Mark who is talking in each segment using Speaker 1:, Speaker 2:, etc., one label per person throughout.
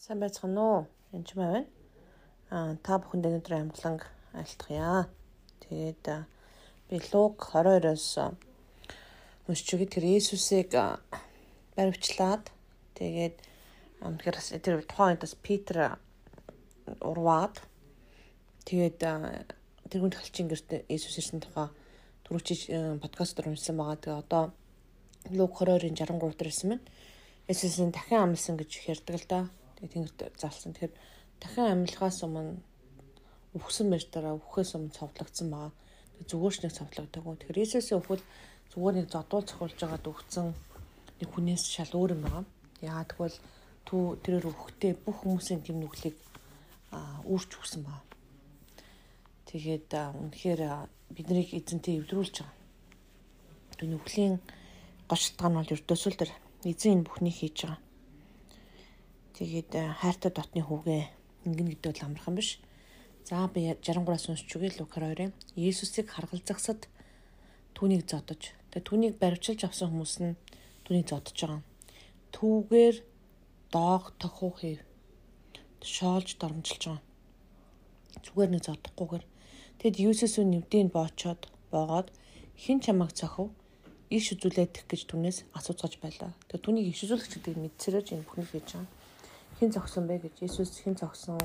Speaker 1: Сайн байцгаана уу? Энд ч байна. Аа та бүхэнд өнөөдөр амгланг айлтгая. Тэгээд би Луг 22-оос уншиж өгье. Тэр Иесусыг баривчлаад тэгээд тэгэхээр тэр тухайн үедээс Питер урваад тэгээд тэрүүн талчин гэрт Иесус ирсэн тухай түрүүчиж подкастаар уншсан байгаа. Тэгээ одоо Луг 22-ын 63 дээр ирсэн байна. Иесусийн дахин амлсан гэж ярьдаг л да Тэгээ тэнгэрт залсан. Тэгэхээр дахин амьлахаас өмнө үхсэн байж дараа үхээс өмнө цовдлогдсон байгаа. Тэгээ зүгээр ч нэг цовдлогддог. Тэгэхээр Иесусийн үхэл зүгээр нэг зодуул цохолж байгаад үхсэн нэг хүнээс шал өөр юм байгаа. Яа тэгвэл түү тэрээр үхтээ бүх хүмүүсийн гэм нүглийг үүрч үхсэн байгаа. Тэгээд үнэхээр биднийг эзэнтэй эвдрүүлж байгаа. Тэр нүглийн гочтгоо нь бол ердөөсөл тэр эзэн энэ бүхнийг хийж байгаа. Тэгээд э, хайртай дотны хүүгээ ингэн гэдэг бол амархан биш. За би 63-аас уншиж үгүй Лук 22-ын Иесусыг харгалзахсад түүнийг зодож. Тэгээд түүнийг баривчилж авсан хүмүүс нь түүнийг зодож байгаа. Түүгээр доог тохуу хийв. Шоолж дормжилж байгаа. Зүгээр нэг зодохгүйгээр. Тэгэд Иесусийн нэвдийн боочоод боогоод хин чамайг цохив иш үзүүлээд гэж түнээс асууцгаж байлаа. Тэгээ түүнийг иш үзүүлэх гэдэг мэдсэрэж энэ бүхнийг хийж байгаа хэн зогсон бэ гэж Иесус хэн зогсон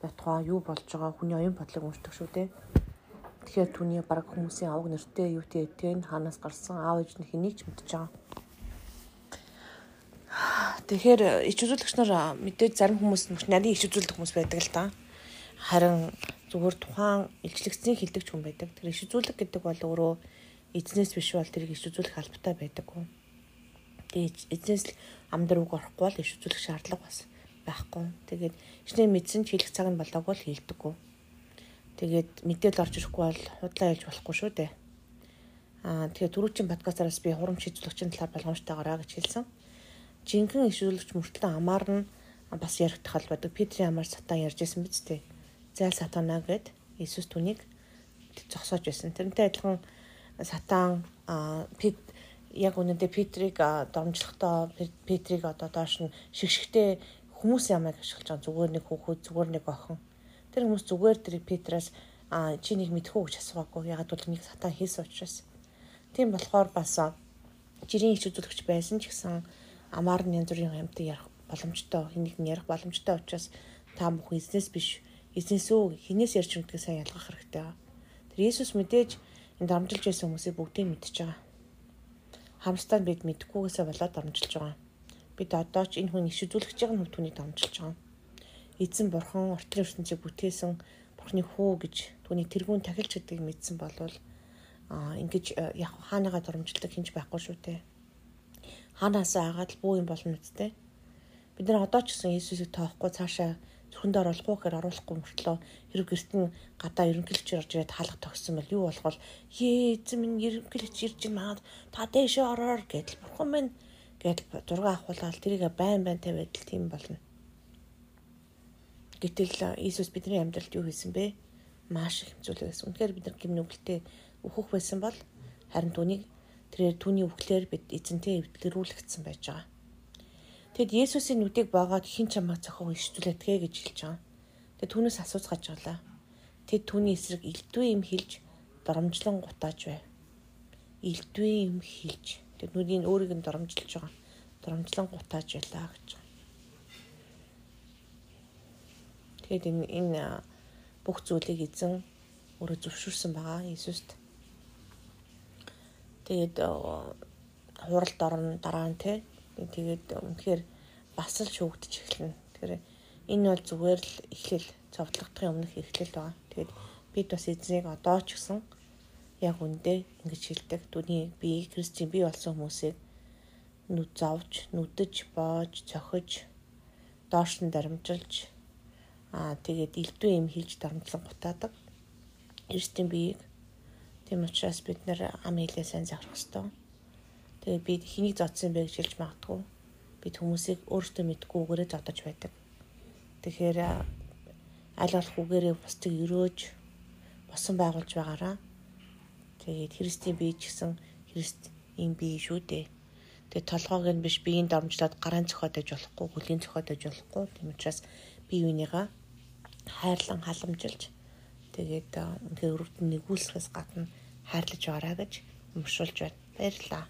Speaker 1: байтугай юу болж байгаа хүний оюун бодлыг уншдаг шүү дээ. Тэгэхээр түүний баг хүмүүсийн авг нэртэй юу тэтэн хаанаас гарсан аав ээж нь хэнийг ч мэдчихэж байгаа. Тэгэхээр ич үзүүлэгч нар мэдээж зарим хүмүүс нарийн ич үзүүлдэг хүмүүс байдаг л да. Харин зүгээр тухайн илчлэгцийн хилдэгч хүн байдаг. Тэр ич үзүүлэг гэдэг бол өөрөө эзнээс биш бол тэрийг ич үзүүлэх албатай байдаггүй. Тэгээ эзнээс амдар үг орохгүй бол иш үзүүлэх шаардлага бас байхгүй. Тэгээд ичнээ мэдсэн ч хэлэх цаг нь болоогүй л хэлдэггүй. Тэгээд мэдээл орж ирэхгүй бол худлаа хэлж болохгүй шүү дээ. Аа тэгээд түрүүчийн подкастараас би хурамч шийдвэрлэгчийн талаар болгоомжтойгоораа гэж хэлсэн. Жинхэнэ ишүүлэгч мөртлөө амаар нь бас яригдах байдаг. Петрийн амар сатан ярьж исэн биз дээ. Зайл сатанаа гэд Иесус түүнийг зогсоож байсан. Тэрнтэй адилхан сатан Пет яг үнэндээ Петрийг дормжлохдоо Петрийг одоо доош нь шигшгтэй хүмүүс ямайг ашиглаж байгаа. Зүгээр нэг хүүхэд зүгээр нэг охин. Тэр хүмүүс зүгээр тэр Петраас а чи нэг мэдхүү гэж асуугаагүй. Ягаад бол нэг сатан хийсэн учраас. Тийм болохоор бас жирийн ич үзүүлэгч байсан ч гэсэн амар нь янз бүрийн юмтай ярих боломжтой хэнийг нь ярих боломжтой учраас та бүхэн эзнээс биш эзнээс үү хинээс ярьж өгдгийг сайн ялгах хэрэгтэй. Тэр Иесус мэдээж энэ дамжилж байсан хүмүүсийг бүгдийг мэдчихэж байгаа. Хамстаа бид мэдхгүйгээсээ болоод дамжилж байгаа бид одоо ч энэ хүн иш үзүүлэгч байгаа нь түүнийг дамжилж байгаа. Эзэн бурхан ортлын ертөнцийг бүтээсэн бурхны хүү гэж түүний тэргүүн тахилч гэдгийг мэдсэн болвол а ингэж э, яг хаанагаа дурамжилдаг хинж байхгүй шүү дээ. Хаанаас агаад л бүү юм болно үсттэй. Бид нар одоо ч гэсэн Иесусыг тоохгүй цаашаа зөвхөнд оруулахгүй гэхээр оруулахгүй мөртлөө хэрэг гэрт нь гадаа ерөнхийлж орж ирээд хаалга тогсон бол юу болох вэ? Ээ эзэн минь ерөнхийлж ирж байна. Та дэшээ ороор гэдэл бурхан минь Гэтэл зураг авахулаад тэрийг байн байн тавиад л тийм болно. Гэтэл Иесус бидний амьдралд юу хийсэн бэ? Маш их хэмжүүлэг байсан. Үнэхээр бид нар гимнүгэлтэй өөхөх байсан бол харин түүнийг тэрээр түүний өвглээр бид эзэнтэй эвдлэрүүлэгдсэн байж байгаа. Тэгэд Есүсийн нүдийг боогоод хин чамаа цохоо ишдүүлээдгээ гэж хэлж байгаа. Тэгэд түүнээс асууцгааж байлаа. Тэд түүний эсрэг элдвээ юм хэлж доромжлон гутааж байв. Элдвээ юм хэлж Тэр нүдийн өөрийг нь доромжилж байгаа. Доромжлон гутааж байлаа гэж. Тэгээд энэ энэ бүх зүйлийг эзэн өөрөө зөвшөөрсөн байгаа Иесуст. Тэгээд хуралд орно дараа нь те. Тэгээд үнэхээр бас л шүүгдэж эхэлнэ. Тэгэхээр энэ бол зүгээр л эхлэл цовдлогдохын өмнөх эхлэл байгаа. Тэгээд бид бас эзнийг одоо ч гэсэн яг үндэ ингэж хэлдэг. Түүний би Христийн бий болсон хүмүүсийг нүд зовж, нүдэж, боож, цохиж, доош нь дарамжилж аа тэгээд элдвээ юм хийж дарамтлан гутаадаг. Христийн биеийг тийм учраас бид нэр ам хэлээ сайн заврах хэрэгтэй. Тэгээд бид хэнийг зодсон бэ гэж хэлж магадгүй. Бид хүмүүсийг өөртөө мэдгүй үгээрээ зодож байдаг. Тэгэхээр аль болох үгээрээ бусдыг өрөөж босон байгуулж байгаараа Тэгээд Христийн бие ч гэсэн Христ ийм бие шүү дээ. Тэгээ толгойг нь биш биеийн дормжлоод гарын цохоод аж болохгүй, хөлийн цохоод аж болохгүй. Тийм учраас бие биенийгаа хайрлан халамжилж тэгээд үнхээр өрөвд нэгүүлсэхээс гадна хайрлаж ороо гэж өмшүүлж байна. Баярлалаа.